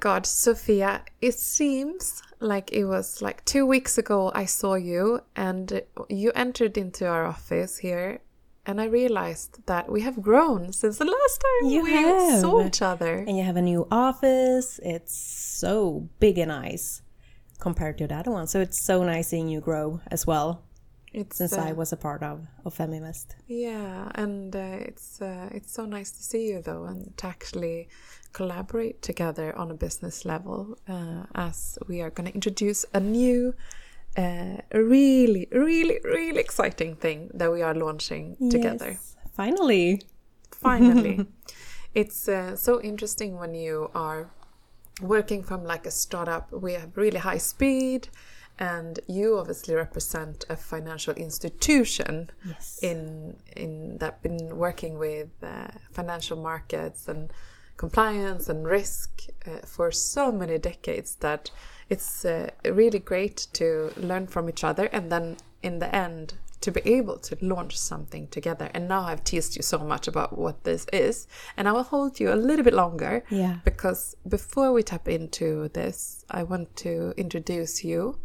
God, Sofia, it seems like it was like two weeks ago I saw you and you entered into our office here and I realized that we have grown since the last time You we have. saw each other. And you have a new office. It's so big and nice compared to the other one. So it's so nice seeing you grow as well It's since I uh, was a part of, of Feminvest. Yeah, and uh, it's uh, it's so nice to see you though, and to actually collaborate together on a business level, uh, as we are going to introduce a new, uh, really, really, really exciting thing that we are launching together. Yes, Finally. Finally, it's uh, so interesting when you are working from like a startup. We have really high speed. And you obviously represent a financial institution Yes. in in that been working with uh, financial markets and compliance and risk uh, for so many decades that it's uh, really great to learn from each other and then in the end to be able to launch something together and now i've teased you so much about what this is and i will hold you a little bit longer Yeah. because before we tap into this i want to introduce you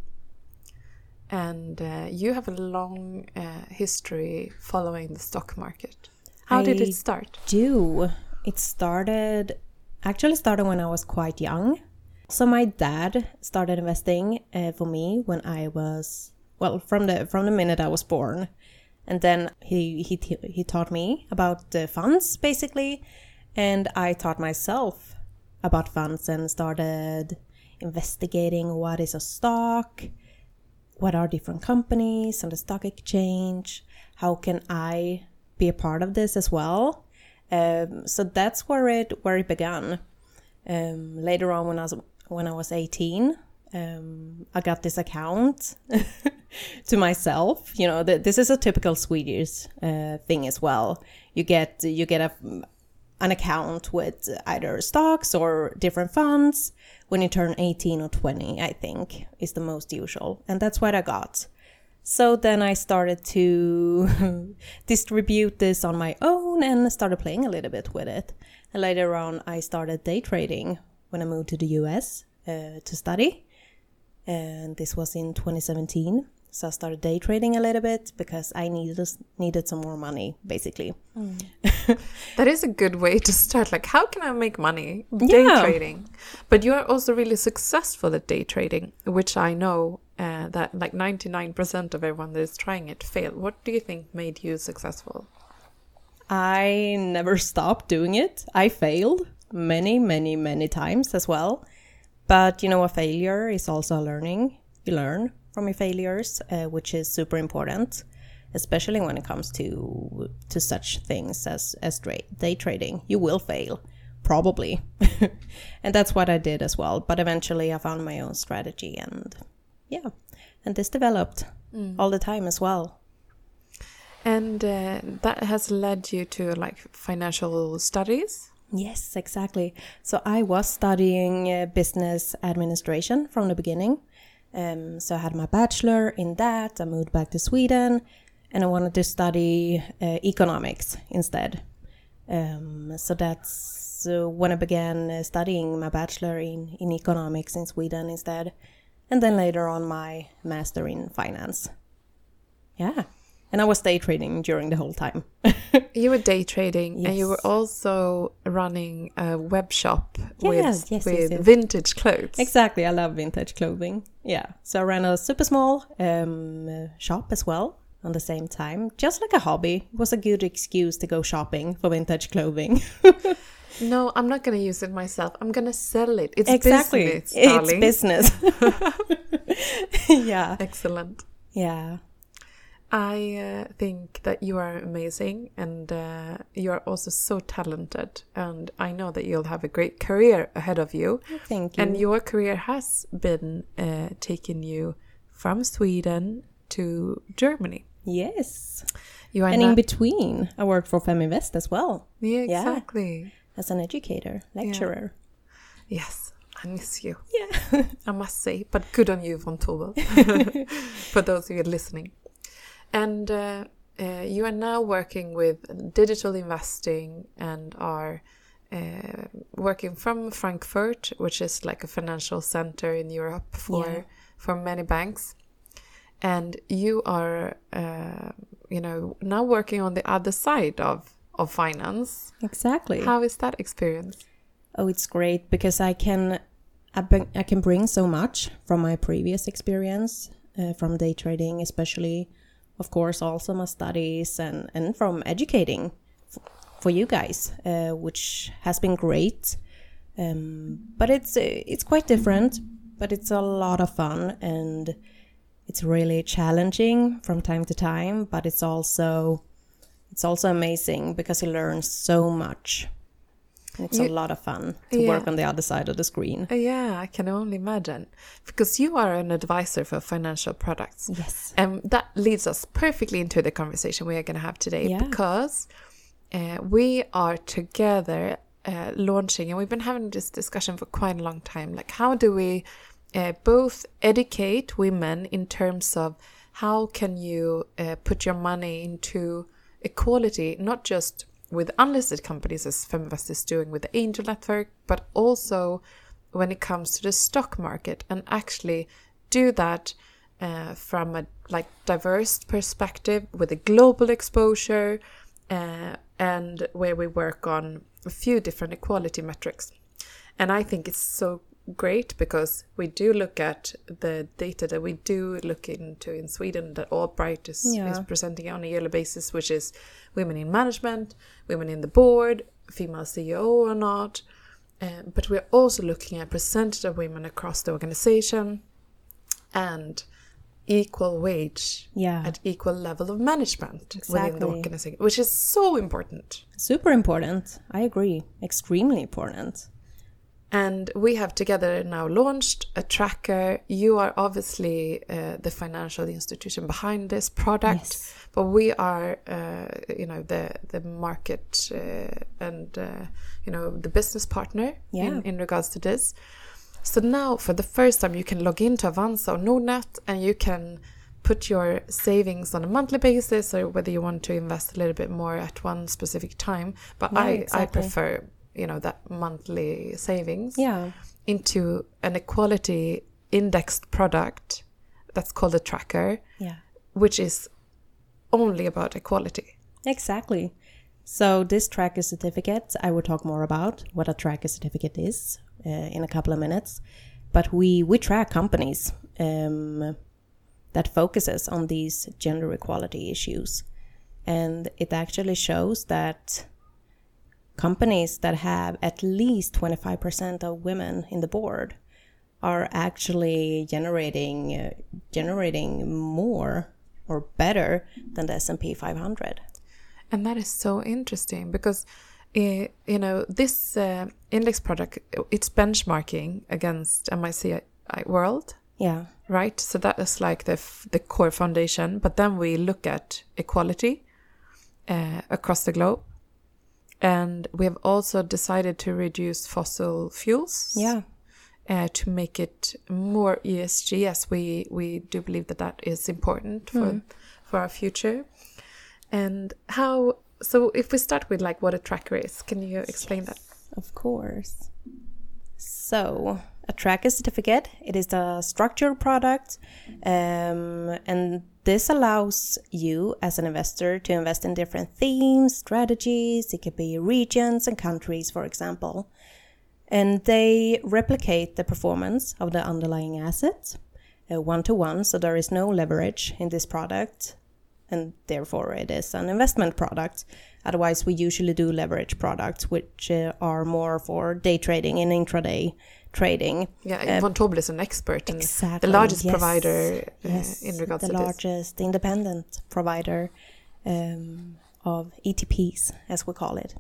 and uh, you have a long uh, history following the stock market. How did it start? do. It started actually started when I was quite young. So my dad started investing uh, for me when I was well from the from the minute I was born, and then he he he taught me about the funds basically, and I taught myself about funds and started investigating what is a stock, what are different companies on the stock exchange how can i be a part of this as well um, so that's where it where it began. Um, later on when i was when i was 18 um, i got this account to myself. You know th- this is a typical swedish uh, thing as well. You get you get a an account with either stocks or different funds. When you turn 18 or 20 i think is the most usual. And that's what i got so then i started to distribute this on my own and started playing a little bit with it. And later on i started day trading when i moved to the us uh, to study. And this was in 2017 so i started day trading a little bit because i needed needed some more money basically That is a good way to start. Like, how can I make money day Yeah. trading? But you are also really successful at day trading, which I know uh, that like 99% of everyone that is trying it fail. What do you think made you successful? I never stopped doing it. I failed many, many, many times as well. But you know, a failure is also a learning. You learn from your failures, uh, which is super important, especially when it comes to to such things as as day trading. You will fail, probably, and that's what I did as well. But eventually, I found my own strategy, and yeah, and this developed all the time as well. And uh, that has led you to like financial studies. Yes, exactly. So I was studying uh, business administration from the beginning. Um, so I had my bachelor in that. I moved back to Sweden, and I wanted to study uh, economics instead. Um, so that's uh, when I began uh, studying my bachelor in, in economics in Sweden instead, and then later on my master in finance. Yeah, and I was day trading during the whole time. You were day trading, and you were also running a web shop Yes, with, yes, yes, with yes. vintage clothes. Exactly, I love vintage clothing. Yeah, so I ran a super small um, shop as well on the same time, just like a hobby. It was a good excuse to go shopping for vintage clothing. No, I'm not going to use it myself. I'm going to sell it. It's exactly, business, it's darling. business. yeah, Excellent. yeah. I uh, think that you are amazing and uh, you are also so talented. And I know that you'll have a great career ahead of you. Thank you. And your career has been uh, taking you from Sweden to Germany. yes, You are and in between, I worked for Feminvest as well yeah, yeah. exactly. as an educator, lecturer. Yes, I miss you. Yeah, I must say, but good on you, Vontobel, for those of you listening. And uh, uh, you are now working with digital investing and are uh, working from Frankfurt, which is like a financial center in Europe for Yeah. for many banks, and you are, uh, you know, now working on the other side of of finance. Exactly. How is that experience? Oh, it's great because I can I, can bring so much from my previous experience uh, from day trading, especially, of course, also my studies and and from educating for you guys, uh, which has been great. Um, but it's uh, it's quite different, but it's a lot of fun and it's really challenging from time to time. But it's also it's also amazing because you learn so much. It's a lot of fun to Yeah. work on the other side of the screen. Uh, yeah, I can only imagine because you are an advisor for financial products. Yes. And that leads us perfectly into the conversation we are going to have today Yeah. because uh, we are together uh, launching, and we've been having this discussion for quite a long time. Like, how do we uh, both educate women in terms of how can you uh, put your money into equality, not just with unlisted companies as Feminvest is doing with the Angel Network, but also when it comes to the stock market and actually do that uh, from a like diverse perspective with a global exposure uh, and where we work on a few different equality metrics. And I think it's so great because we do look at the data that we do look into in Sweden that AllBright is, Yeah. is presenting on a yearly basis, which is women in management, women in the board, female CEO or not. Um, but we're also looking at percentage of women across the organization and equal wage Yeah. at equal level of management within the organization, which is so important. Super important. I agree. Extremely important. And we have together now launched a tracker. You are obviously uh, the financial institution behind this product, Yes. but we are, uh, you know, the the market uh, and uh, you know the business partner Yeah. in, in regards to this. So now, for the first time, you can log into Avanza or Nordnet, and you can put your savings on a monthly basis, or whether you want to invest a little bit more at one specific time. But Yeah, I, I prefer, you know, that monthly savings Yeah. into an equality indexed product that's called a tracker, Yeah. which is only about equality. Exactly. So this tracker certificate, I will talk more about what a tracker certificate is uh, in a couple of minutes. But we we track companies um, that focuses on these gender equality issues, and it actually shows that companies that have at least twenty five percent of women in the board are actually generating uh, generating more or better than the S and P 500. And that is so interesting because, uh, you know, this uh, index product, it's benchmarking against MSCI World, Yeah, right? So that is like the, f- the core foundation. But then we look at equality uh, across the globe. And we have also decided to reduce fossil fuels. yeah, uh, to make it more ESG, as we we do believe that that is important for for our future. And how? So if we start with like what a tracker is, can you explain that? of course. So, a tracker certificate, it is a structured product, um, and this allows you as an investor to invest in different themes, strategies, it could be regions and countries, for example. And they replicate the performance of the underlying asset one to one, so there is no leverage in this product and therefore it is an investment product. Otherwise, we usually do leverage products, which uh, are more for day trading and intraday trading. Yeah, Vontobel is an expert and Exactly. the largest yes, provider uh, yes, in regards the to this. largest independent provider um, of ETPs, as we call it.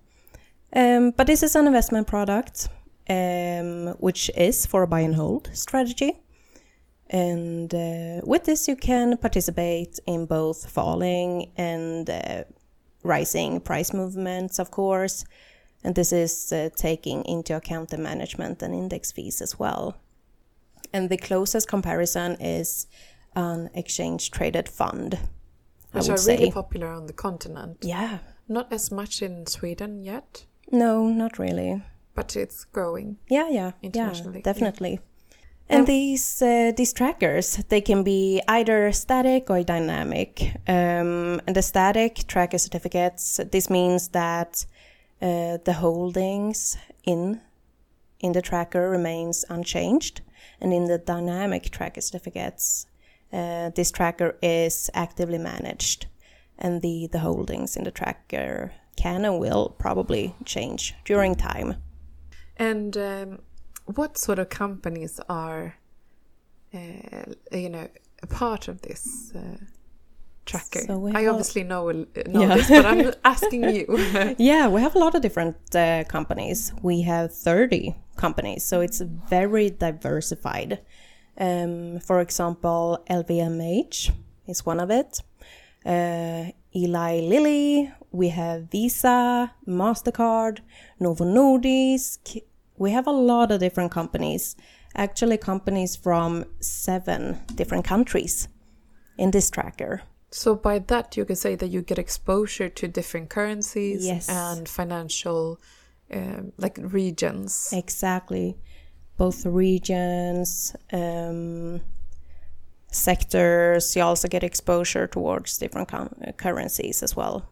Um, but this is an investment product, um, which is for a buy and hold strategy. And uh, with this, you can participate in both falling and uh, rising price movements, of course. And this is uh, taking into account the management and index fees as well. And the closest comparison is an exchange traded fund. I Which would are say. really popular on the continent. yeah. Not as much in Sweden yet. No, not really. but it's growing. Yeah, yeah, Internationally, yeah, yeah. definitely. And these uh, these trackers, they can be either static or dynamic. Um, and the static tracker certificates, this means that uh, the holdings in in the tracker remains unchanged, and in the dynamic tracker certificates, uh, this tracker is actively managed, and the the holdings in the tracker can and will probably change during time. And um, what sort of companies are, uh, you know, a part of this uh, tracker? So we I have- obviously know know Yeah. this, but I'm asking you. Yeah, we have a lot of different uh, companies. We have 30 companies, so it's very diversified. Um, for example, LVMH is one of it. Uh, Eli Lilly, we have Visa, MasterCard, Novo Nordisk. We have a lot of different companies, actually, companies from seven different countries in this tracker. So by that, you can say that you get exposure to different currencies Yes. and financial, um, like regions. Exactly. Both regions, um, sectors, you also get exposure towards different currencies as well.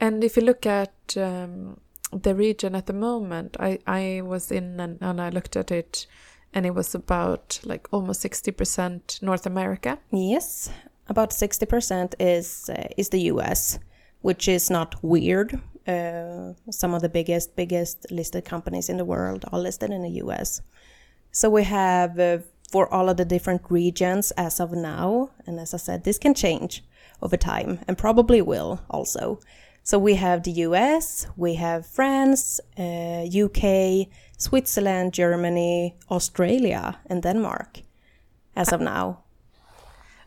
And if you look at um, the region at the moment, I, I was in and, and I looked at it, and it was about like almost 60% North America. Yes, about 60% is uh, is the US, which is not weird. Uh, some of the biggest biggest listed companies in the world are listed in the US. So we have uh, for all of the different regions as of now, and as I said, this can change over time and probably will also. So we have the US, we have France, uh, UK, Switzerland, Germany, Australia, and Denmark as of now.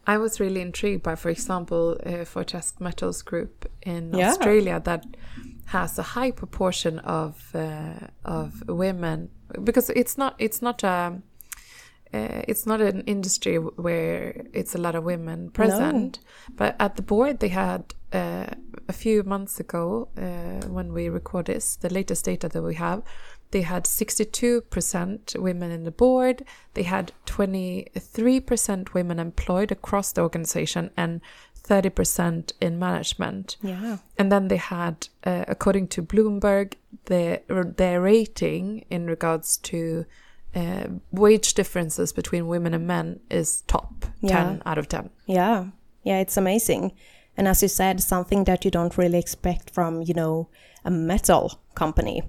I was really intrigued by, for example, uh, Fortescue Metals Group in Yeah. Australia that has a high proportion of uh, of women because it's not it's not a uh, it's not an industry where it's a lot of women present. But at the board, they had uh, a few months ago uh, when we record this, the latest data that we have, they had 62% women in the board. They had 23% women employed across the organization and 30% in management. Yeah. And then they had, uh, according to Bloomberg, their their rating in regards to uh, wage differences between women and men is top Yeah. 10 out of 10. Yeah, yeah, it's amazing. And as you said, something that you don't really expect from, you know, a metal company,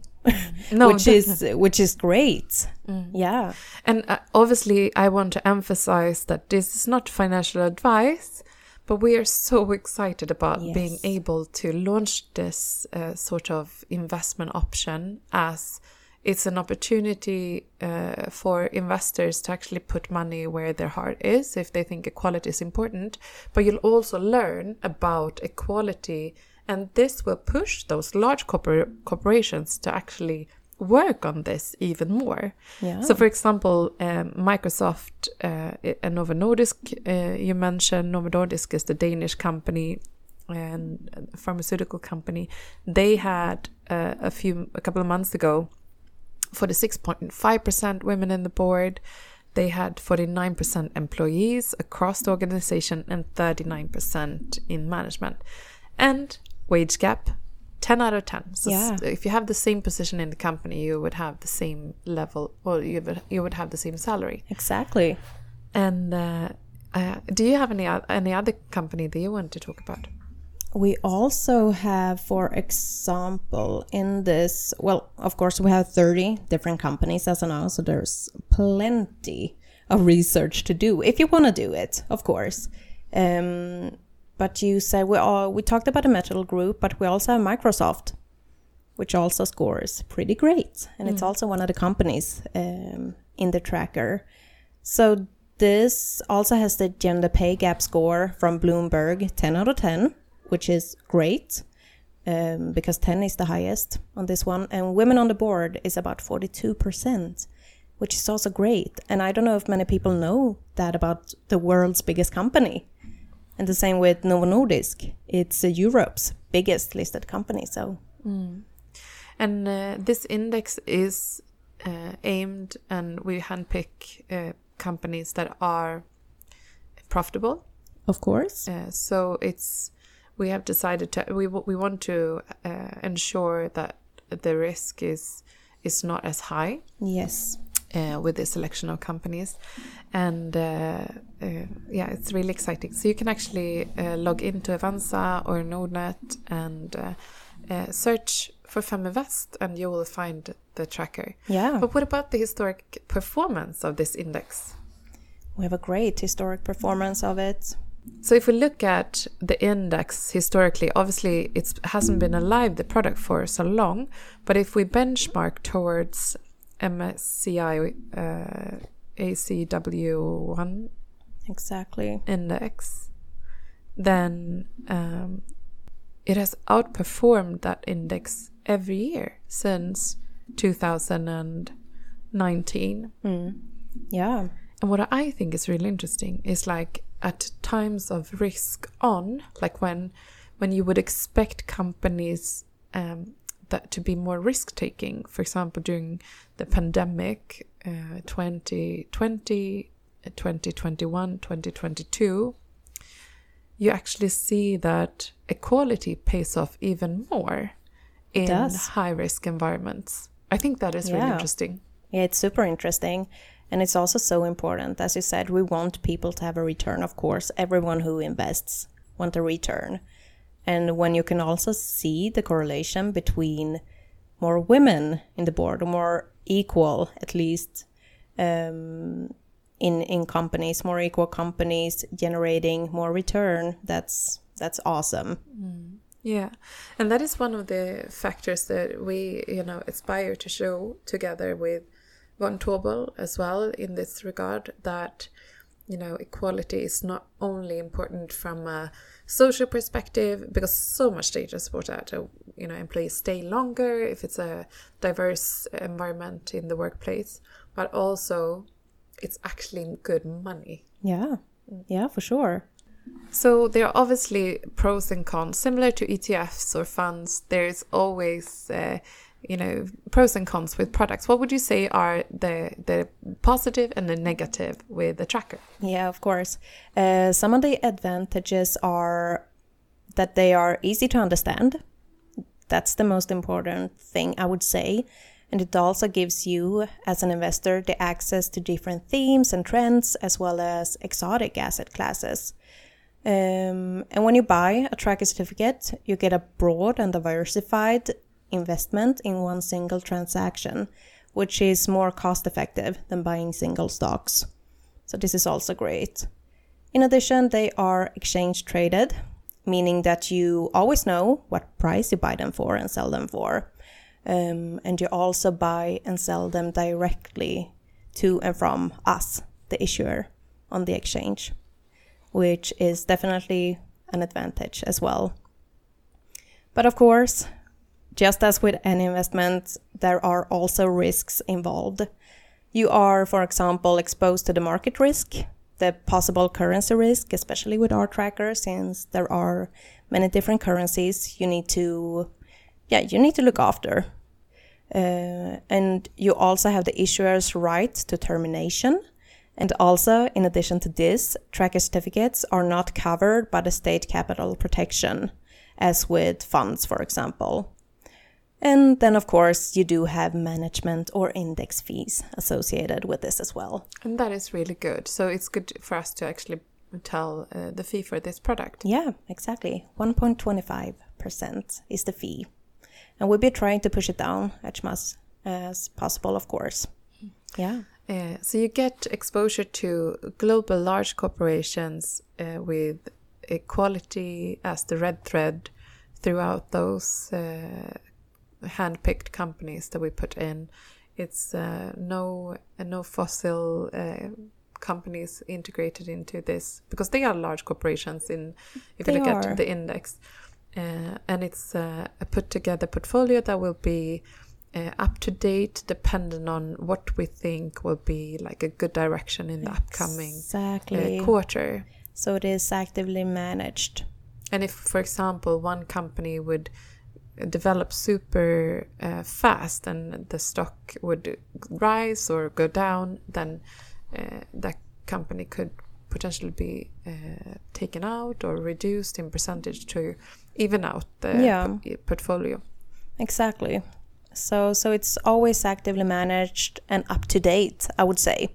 No, which is which is great. Yeah, And uh, obviously, I want to emphasize that this is not financial advice, but we are so excited about Yes. being able to launch this uh, sort of investment option as it's an opportunity uh, for investors to actually put money where their heart is if they think equality is important. But you'll also learn about equality, and this will push those large corpor- corporations to actually work on this even more. yeah, So, for example, um, Microsoft uh, and Novo Nordisk, uh, you mentioned Novo Nordisk is the Danish company and pharmaceutical company. They had uh, a few, a couple of months ago, 46.5% women in the board. They had 49% employees across the organization and 39% in management. And wage gap, 10 out of 10. So Yeah. if you have the same position in the company, you would have the same level, or you would, you would have the same salary. exactly. And uh, uh, do you have any, any other company that you want to talk about? We also have, for example, in this, well, of course, we have 30 different companies as of now, so there's plenty of research to do if you want to do it, of course. Um, but you said we all, we talked about the metal group, but we also have Microsoft, which also scores pretty great, and it's also one of the companies um, in the tracker. So this also has the gender pay gap score from Bloomberg, 10 out of 10, which is great um, because 10 is the highest on this one. And women on the board is about 42%, which is also great. And I don't know if many people know that about the world's biggest company. And the same with Novo Nordisk. It's uh, Europe's biggest listed company. So And uh, this index is uh, aimed, and we handpick uh, companies that are profitable. Of course. Uh, so it's we have decided to we we want to uh, ensure that the risk is is not as high Yes. Uh, with the selection of companies, and uh, uh, yeah, it's really exciting. So you can actually uh, log into Avanza or Nordnet and uh, uh, search for Feminvest, and you will find the tracker. Yeah. But what about the historic performance of this index? We have a great historic performance of it. So if we look at the index historically, obviously it hasn't been alive the product for so long, but if we benchmark towards MSCI uh, ACWI Exactly. index, then um, it has outperformed that index every year since 2019. Yeah. And what I think is really interesting is like at times of risk on, like when when you would expect companies um, that to be more risk taking, for example, during the pandemic, uh, 2020, 2021, 2022, you actually see that equality pays off even more in high risk environments. I think that is really interesting. Yeah, it's super interesting. And it's also so important. As you said, we want people to have a return, of course. Everyone who invests want a return. And when you can also see the correlation between more women in the board, or more equal, at least, um, in in companies, more equal companies generating more return, that's that's awesome. Yeah, and that is one of the factors that we, you know, aspire to show together with Vontobel as well in this regard that, you know, equality is not only important from a social perspective because so much data support that, uh, you know, employees stay longer if it's a diverse environment in the workplace, but also it's actually good money. Yeah, yeah, for sure. So there are obviously pros and cons, similar to ETFs or funds. There's always, uh, you know, pros and cons with products. What would you say are the the positive and the negative with the tracker? Yeah, of course. Uh, some of the advantages are that they are easy to understand. That's the most important thing I would say. And it also gives you, as an investor, the access to different themes and trends, as well as exotic asset classes. Um, and when you buy a tracker certificate, you get a broad and diversified investment in one single transaction, which is more cost effective than buying single stocks. So this is also great. In addition, they are exchange traded, meaning that you always know what price you buy them for and sell them for. Um, and you also buy and sell them directly to and from us, the issuer, on the exchange, which is definitely an advantage as well. But of course, just as with any investment, there are also risks involved. You are, for example, exposed to the market risk, the possible currency risk, especially with our tracker, since there are many different currencies you need to, yeah, you need to look after. Uh, and you also have the issuer's right to termination. And also, in addition to this, tracker certificates are not covered by the state capital protection, as with funds, for example. And then, of course, you do have management or index fees associated with this as well. And that is really good. So it's good for us to actually tell uh, the fee for this product. Yeah, exactly. 1.25% is the fee. And we'll be trying to push it down as much as possible, of course. Yeah. Uh, so you get exposure to global large corporations uh, with equality as the red thread throughout those uh, hand-picked companies that we put in. It's uh, no uh, no fossil uh, companies integrated into this because they are large corporations. In if They you look are. at the index, uh, and it's uh, a put together portfolio that will be uh, up to date, depending on what we think will be like a good direction in the upcoming Exactly. uh, quarter. So it is actively managed. And if, for example, one company would develop super uh, fast and the stock would rise or go down, then uh, that company could potentially be uh, taken out or reduced in percentage to even out the Yeah. portfolio. Exactly. So so it's always actively managed and up to date, I would say.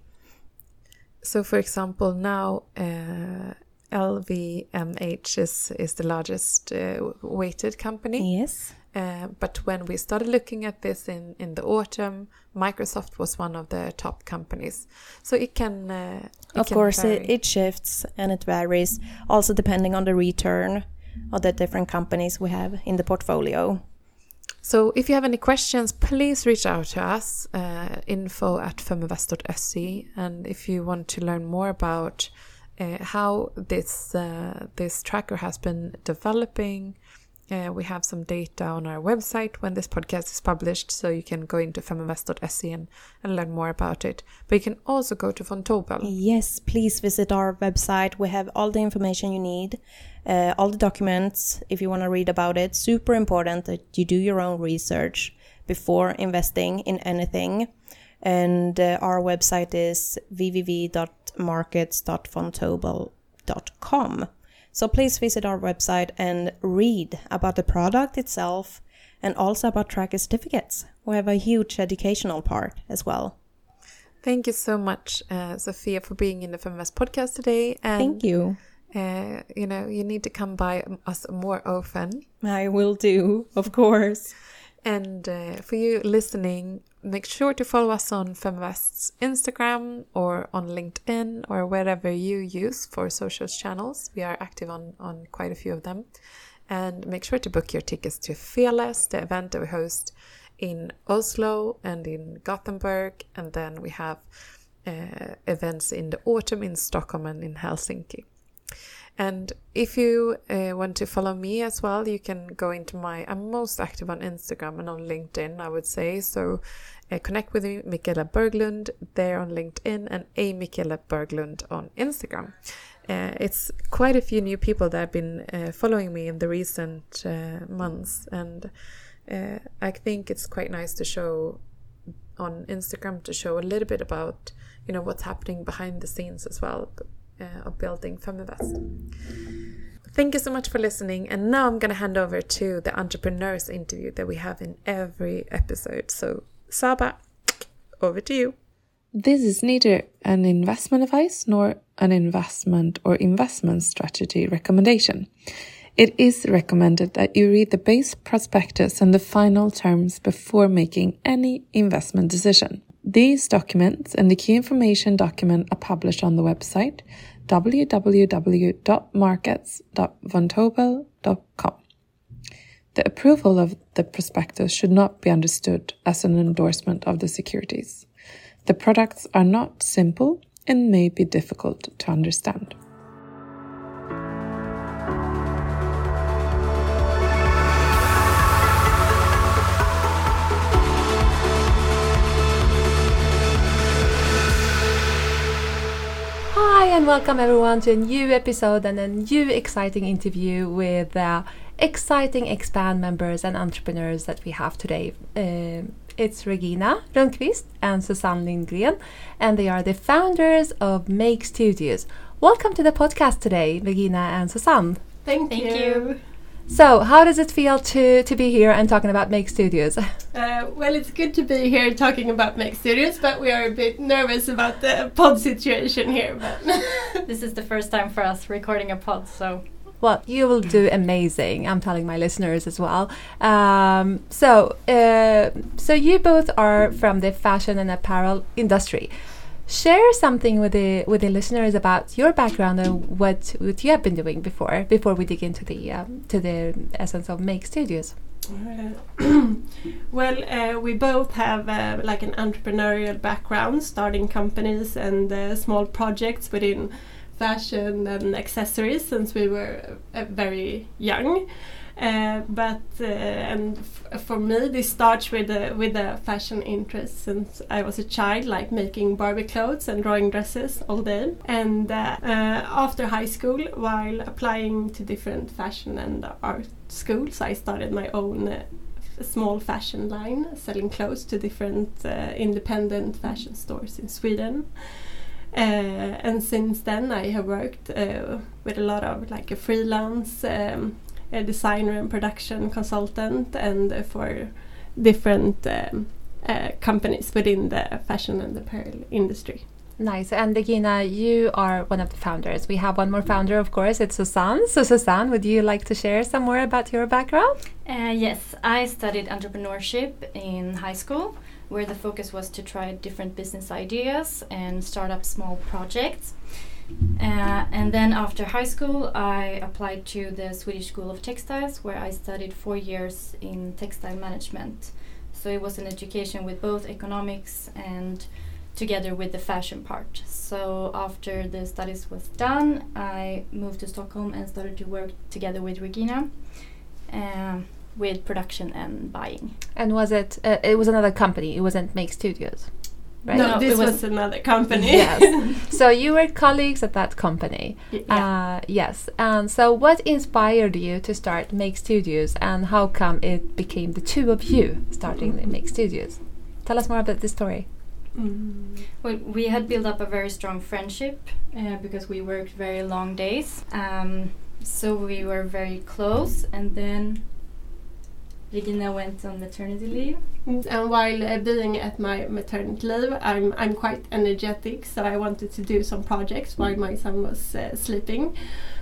So, for example, now uh, LVMH is, is the largest uh, weighted company. Yes. Uh, but when we started looking at this in, in the autumn, Microsoft was one of the top companies. So it can. Uh, it Of can course, it, it shifts and it varies, also depending on the return of the different companies we have in the portfolio. So if you have any questions, please reach out to us, uh, info at feminvest.se. And if you want to learn more about uh, how this, uh, this tracker has been developing, uh, we have some data on our website when this podcast is published, so you can go into feminvest.se and, and learn more about it. But you can also go to Vontobel. Yes, please visit our website. We have all the information you need, uh, all the documents if you want to read about it. Super important that you do your own research before investing in anything. And uh, our website is www.markets.vontobel.com. So please visit our website and read about the product itself and also about tracker certificates. We have a huge educational part as well. Thank you so much, uh, Sofia, for being in the Feminvest podcast today. And Thank you. Uh, you know, you need to come by us more often. I will do, of course. And uh, for you listening, make sure to follow us on Feminvest's Instagram or on LinkedIn or wherever you use for social channels. We are active on, on quite a few of them. And make sure to book your tickets to Fearless, the event that we host in Oslo and in Gothenburg. And then we have uh, events in the autumn in Stockholm and in Helsinki. And if you uh, want to follow me as well, you can go into my. I'm most active on Instagram and on LinkedIn, I would say. So uh, connect with me, Michaela Berglund, there on LinkedIn, and a Michaela Berglund on Instagram. Uh, it's quite a few new people that have been uh, following me in the recent uh, months, and uh, I think it's quite nice to show on Instagram to show a little bit about you know what's happening behind the scenes as well uh, of building Feminvest. Thank you so much for listening. And now I'm going to hand over to the entrepreneurs interview that we have in every episode. So, Saba, over to you. This is neither an investment advice nor an investment or investment strategy recommendation. It is recommended that you read the base prospectus and the final terms before making any investment decision. These documents and the key information document are published on the website www.markets.vontobel.com. The approval of the prospectus should not be understood as an endorsement of the securities. The products are not simple and may be difficult to understand. And welcome everyone to a new episode and a new exciting interview with uh, exciting Expand members and entrepreneurs that we have today. Um, it's Regina Rönnqvist and Susanne Lindgren, and they are the founders of Make Studios. Welcome to the podcast today, Regina and Susanne. Thank, Thank you. you. So, how does it feel to, to be here and talking about Make Studios? Uh, well, it's good to be here talking about Make Studios, but we are a bit nervous about the pod situation here. But This is the first time for us recording a pod, so Well, you will do amazing. I'm telling my listeners as well. Um, so, uh, so you both are from the fashion and apparel industry. Share something with the with the listeners about your background and what what you have been doing before before we dig into the um, to the essence of Make Studios. Uh, well, uh, we both have uh, like an entrepreneurial background, starting companies and uh, small projects within fashion and accessories since we were uh, very young. Uh, but uh, and for me, this starts with a with a fashion interest since I was a child, like making Barbie clothes and drawing dresses all day. And uh, uh after high school, while applying to different fashion and art schools, I started my own uh, small fashion line, selling clothes to different uh, independent fashion stores in Sweden. and since then, I have worked with a lot of like a freelance um, a designer and production consultant and for different um, uh, companies within the fashion and apparel industry. Nice. And Regina, you are one of the founders. We have one more founder, of course, it's Susanne. So, Susanne, would you like to share some more about your background? Uh, yes, I studied entrepreneurship in high school, where the focus was to try different business ideas and start up small projects. Uh, and then after high school, I applied to the Swedish School of Textiles, where I studied four years in textile management. So it was an education with both economics and together with the fashion part. So after the studies was done, I moved to Stockholm and started to work together with Regina. Uh, with production and buying. And was it? Uh, it was another company. It wasn't Make Studios. Right? No, no this was, was, another company. yes. so you were colleagues at that company. Yeah. Uh, yes. And so what inspired you to start Make Studios and how come it became the two of you starting mm. Make Studios? Tell us more about this story. Mm. Well, we had built up a very strong friendship uh, because we worked very long days. Um, so we were very close and then Regina went on maternity leave. Mm, and while uh, being at my maternity leave, I'm I'm quite energetic, so I wanted to do some projects while my son was uh, sleeping.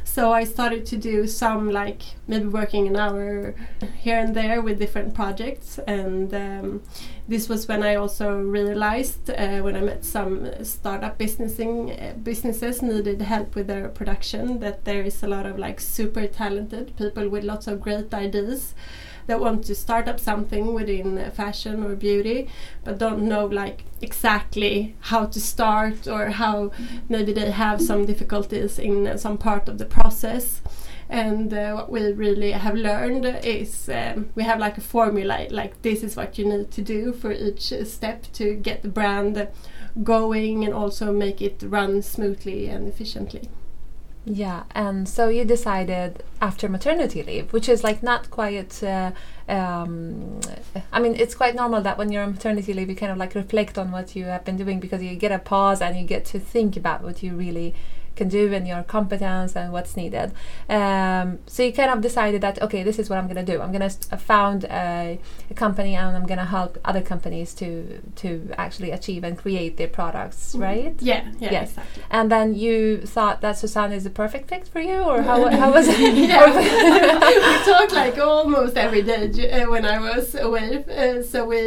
So I started to do some like maybe working an hour here and there with different projects, and um, this was when I also realized uh, when I met some startup businessing uh, businesses needed help with their production that there is a lot of like super talented people with lots of great ideas that want to start up something within fashion or beauty but don't know like exactly how to start or how maybe they have some difficulties in some part of the process. And uh, what we really have learned is um, we have like a formula like this is what you need to do for each step to get the brand going and also make it run smoothly and efficiently yeah, and so you decided after maternity leave, which is like not quite. Uh, um, I mean, it's quite normal that when you're on maternity leave, you kind of like reflect on what you have been doing because you get a pause and you get to think about what you really can do and your competence and what's needed. Um, so you kind of decided that okay, this is what I'm going to do. I'm going to found a, a, company and I'm going to help other companies to to actually achieve and create their products, mm. right? Yeah, yeah, yes. exactly. And then you thought that Susanne is the perfect fit for you, or how how was it? we talked like almost every day uh, when I was away, uh, so we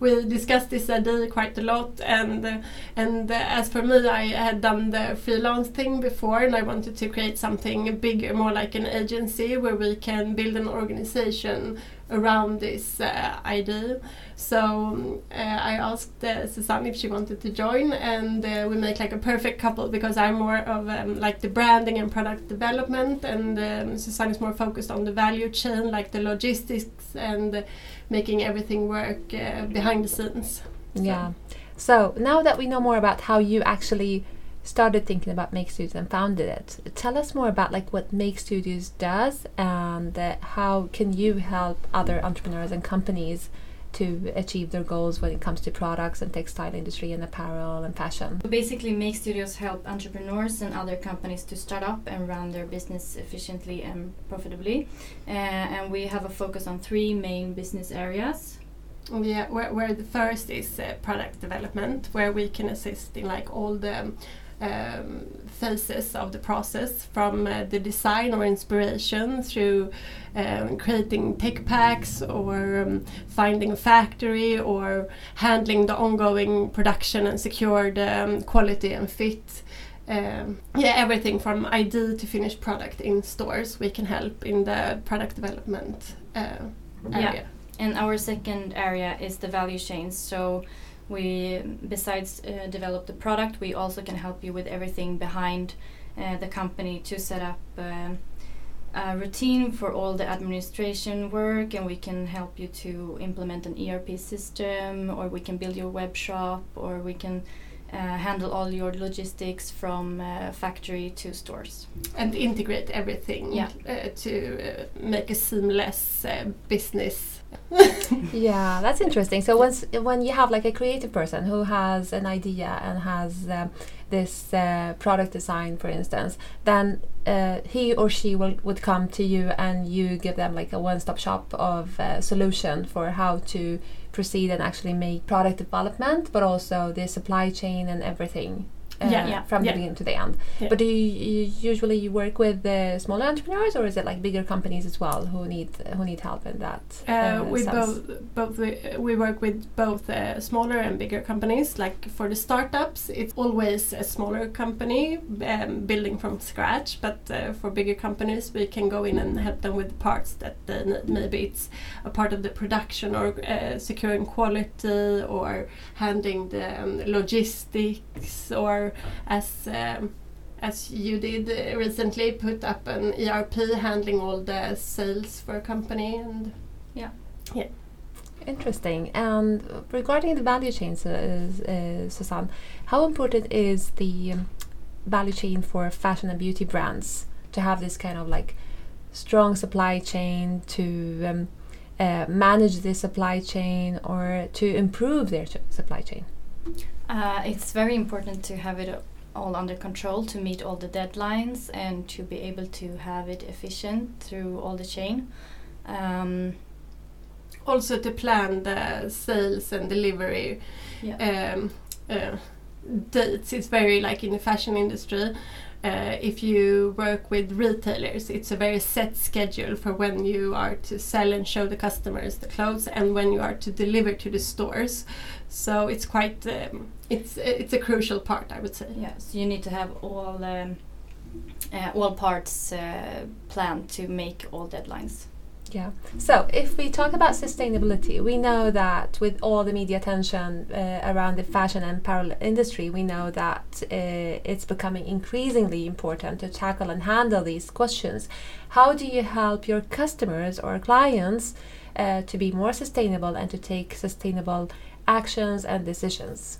we discussed this idea quite a lot and uh, and as for me I had done the freelance thing before and I wanted to create something bigger more like an agency where we can build an organization around this uh, idea. So um, uh, I asked uh, Susanne if she wanted to join and uh, we make like a perfect couple because I'm more of um, like the branding and product development and um, Susanne is more focused on the value chain like the logistics and making everything work uh, behind the scenes. So. Yeah. So now that we know more about how you actually started thinking about Make Studios and founded it, tell us more about like what Make Studios does and uh, how can you help other entrepreneurs and companies to achieve their goals when it comes to products and textile industry and apparel and fashion. Basically, Make Studios help entrepreneurs and other companies to start up and run their business efficiently and profitably. Uh, and we have a focus on three main business areas. Yeah, where, where the first is uh, product development, where we can assist in like all the um, phases of the process from uh, the design or inspiration through um, creating tech packs or um, finding a factory or handling the ongoing production and secure the um, quality and fit. Um, yeah, everything from idea to finished product in stores, we can help in the product development uh, area. Yeah. And our second area is the value chain. So we besides uh, develop the product we also can help you with everything behind uh, the company to set up um, a routine for all the administration work, and we can help you to implement an ERP system, or we can build your web shop, or we can handle all your logistics from uh, factory to stores. and integrate everything Yeah. uh, to uh, make a seamless uh, business. Yeah, that's interesting. So once when you have like a creative person who has an idea and has um, this uh, product design, for instance, then uh, he or she will would come to you and you give them like a one-stop shop of uh, solution for how to proceed and actually make product development, but also the supply chain and everything. Uh, Yeah. Yeah. from the beginning to the end. But do you, you usually work with uh, smaller entrepreneurs, or is it like bigger companies as well who need who need help in that? Uh, we sense? both both we, we work with both uh, smaller and bigger companies. Like for the startups, it's always a smaller company um, building from scratch. But uh, for bigger companies, we can go in and help them with parts that. Maybe it's a part of the production or uh, securing quality or handling the um, logistics or as. Um, as you did uh, recently, put up an ERP handling all the sales for a company and yeah, yeah. Interesting. And regarding the value chain, uh, uh, Susanne, how important is the um, value chain for fashion and beauty brands to have this kind of like strong supply chain to um, uh, manage the supply chain or to improve their supply chain? Uh, it's very important to have it all under control to meet all the deadlines and to be able to have it efficient through all the chain. Um, also to plan the sales and delivery yeah. um, uh, dates. It's very like in the fashion industry. Uh, if you work with retailers, it's a very set schedule for when you are to sell and show the customers the clothes and when you are to deliver to the stores. So it's quite um, it's it's a crucial part, I would say. Yeah, so you need to have all um, uh, all parts uh, planned to make all deadlines. Yeah. So if we talk about sustainability, we know that with all the media attention uh, around the fashion and apparel industry, we know that uh, it's becoming increasingly important to tackle and handle these questions. How do you help your customers or clients uh, to be more sustainable and to take sustainable actions and decisions?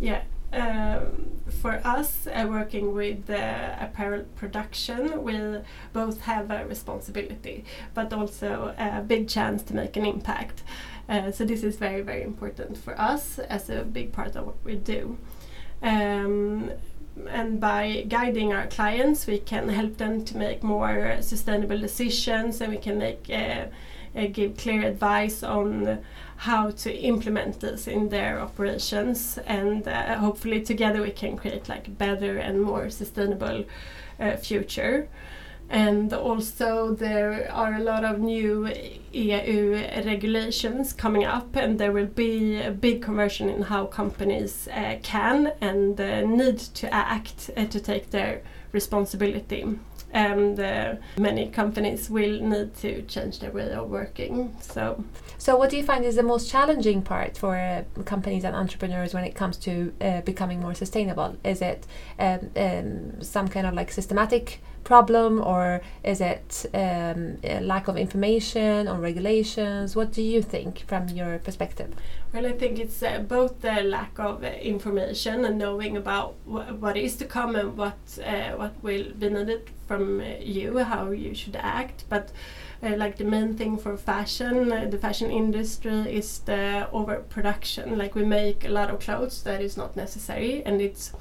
Yeah. Um, for us, uh, working with apparel production, we both have a responsibility, but also a big chance to make an impact. Uh, so this is very, very important for us as a big part of what we do. Um, and by guiding our clients, we can help them to make more sustainable decisions, and we can make uh, give clear advice on how to implement this in their operations and uh, hopefully together we can create like better and more sustainable uh, future. And also there are a lot of new EU regulations coming up and there will be a big conversion in how companies uh, can and uh, need to act uh, to take their responsibility and uh, many companies will need to change their way of working so So, what do you find is the most challenging part for uh, companies and entrepreneurs when it comes to uh, becoming more sustainable? Is it um, um, some kind of like systematic problem, or is it um, lack of information or regulations? What do you think from your perspective? Well, I think it's uh, both the lack of uh, information and knowing about wh- what is to come and what uh, what will be needed from uh, you, how you should act. But uh, like the main thing for fashion, uh, the fashion industry is the overproduction. Like we make a lot of clothes that is not necessary, and it's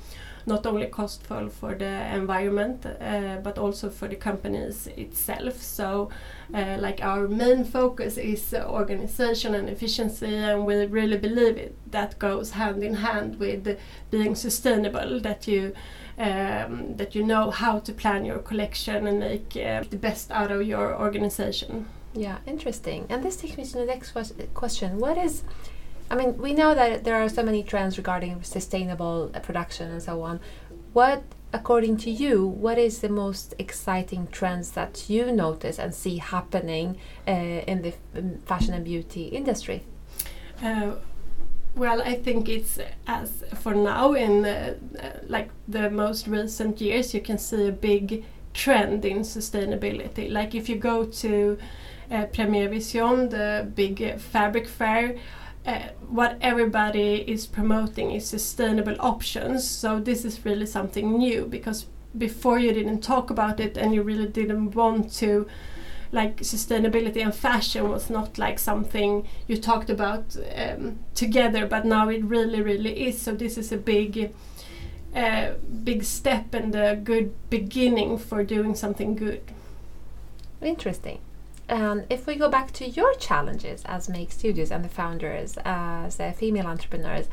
not only costful for the environment uh, but also for the companies itself. So, uh, like our main focus is organization and efficiency, and we really believe it, that goes hand in hand with being sustainable. That you um, that you know how to plan your collection and make the best out of your organization. Yeah, interesting. And this takes me to the next question. What is, I mean, we know that there are so many trends regarding sustainable uh, production and so on. What, according to you, what is the most exciting trends that you notice and see happening uh, in the um, fashion and beauty industry? Uh, well, I think it's as for now in uh, uh, like the most recent years, you can see a big trend in sustainability. Like if you go to uh, Premier Vision, the big uh, fabric fair, uh, what everybody is promoting is sustainable options. So this is really something new because before you didn't talk about it and you really didn't want to like sustainability and fashion was not like something you talked about um, together but now it really really is so this is a big uh, big step and a good beginning for doing something good Interesting. And if we go back to your challenges as Make Studios and the founders, as uh, female entrepreneurs,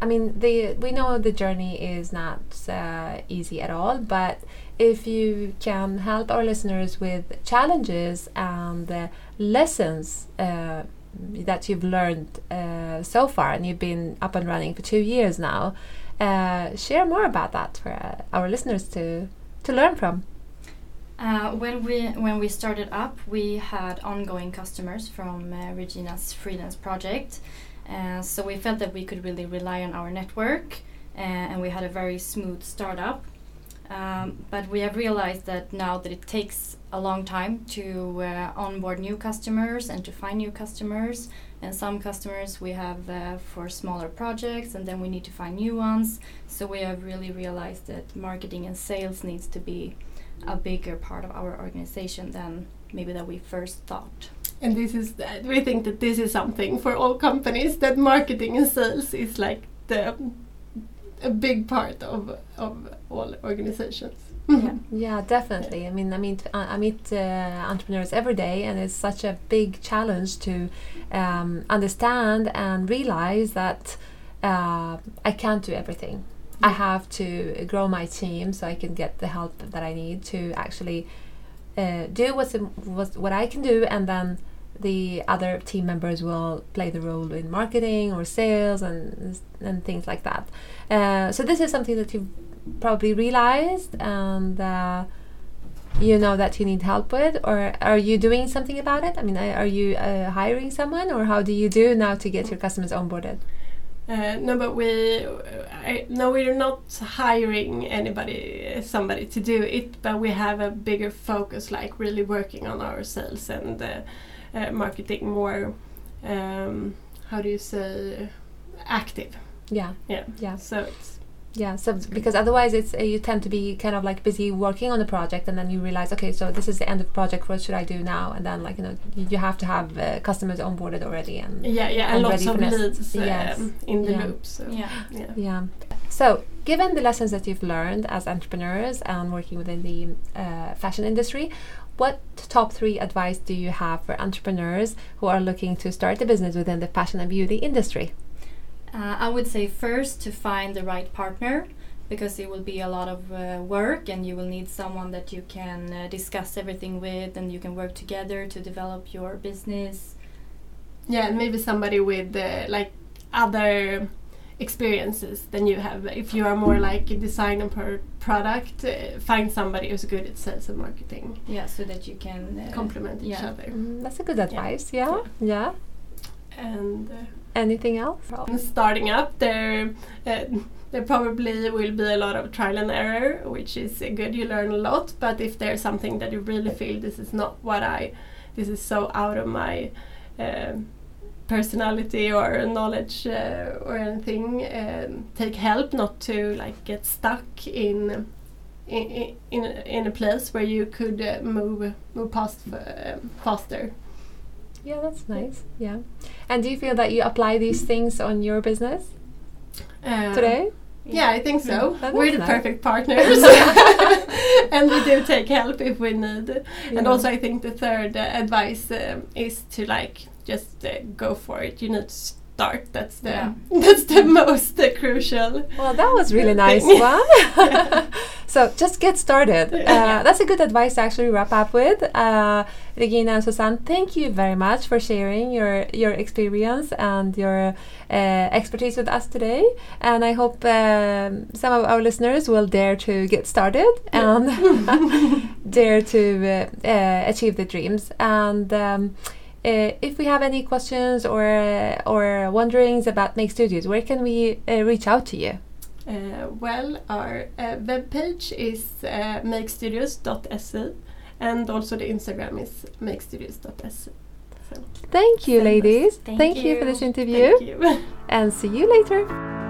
I mean, the we know the journey is not uh, easy at all. But if you can help our listeners with challenges and uh, lessons uh, that you've learned uh, so far, and you've been up and running for two years now, uh, share more about that for uh, our listeners to to learn from. Uh, when we when we started up, we had ongoing customers from uh, Regina's freelance project, uh, so we felt that we could really rely on our network, uh, and we had a very smooth startup. Um, but we have realized that now that it takes a long time to uh, onboard new customers and to find new customers, and some customers we have uh, for smaller projects, and then we need to find new ones. So we have really realized that marketing and sales needs to be a bigger part of our organization than maybe that we first thought. and this is that we think that this is something for all companies that marketing and sales is like the a big part of of all organizations Yeah. Yeah, definitely. I mean, I meet I I meet uh, entrepreneurs every day, and it's such a big challenge to um, understand and realize that uh, I can't do everything. I have to grow my team so I can get the help that I need to actually uh, do what's, what's what I can do, and then the other team members will play the role in marketing or sales and and things like that. Uh, so this is something that you've probably realized and uh, you know that you need help with or are you doing something about it i mean are you uh, hiring someone or how do you do now to get your customers onboarded Uh, no, but we I, no, we're not hiring anybody, somebody to do it, but we have a bigger focus, like really working on our sales and uh, uh, marketing more. Um, how do you say active? yeah Yeah, yeah So it's yeah so because otherwise it's uh, you tend to be kind of like busy working on the project and then you realize okay so this is the end of the project what should i do now and then like you know you you have to have uh, customers onboarded already and yeah, yeah, and And lots ready of for next- leads um, yes. in the Yeah. loop. So Yeah. yeah. Yeah. So, given the lessons that you've learned as entrepreneurs and working within the uh, fashion industry, what top three advice do you have for entrepreneurs who are looking to start a business within the fashion and beauty industry? Uh, I would say first to find the right partner because it will be a lot of uh, work and you will need someone that you can uh, discuss everything with and you can work together to develop your business. Yeah, and maybe somebody with uh, like other experiences than you have. If you are more like a designer per product, uh, find somebody who's good at sales and marketing. Yeah, so that you can uh, Complement each yeah. other. Mm, that's a good advice. Yeah. Yeah. And uh, Anything else? starting up, there uh, there probably will be a lot of trial and error, which is uh, good. You learn a lot. But if there's something that you really feel this is not what I, this is so out of my uh, personality or knowledge uh, or anything, um, take help not to like get stuck in. In, in, in a place where you could uh, move move past faster. Yeah, that's nice. Yeah. And do you feel that you apply these things on your business Uh, today? Yeah, I think so. That We're the nice. perfect partners, and we do take help if we need. And also, I think the third uh, advice um, is to like just uh, go for it. You need to start. That's the Yeah. that's the most uh, crucial. Well, that was really nice thing. one. so just get started. Uh, that's a good advice to actually wrap up with. Uh, Regina and Susanne, thank you very much for sharing your your experience and your uh, expertise with us today. And I hope um, some of our listeners will dare to get started and dare to uh, uh, achieve the dreams. And um, uh, if we have any questions or or wonderings about Make Studios, where can we uh, reach out to you? Uh, well, our uh, webpage is uh, makestudios.se and also the Instagram is makestudios.se. So, Thank you, ladies. Thank you for this interview thank you. and see you later.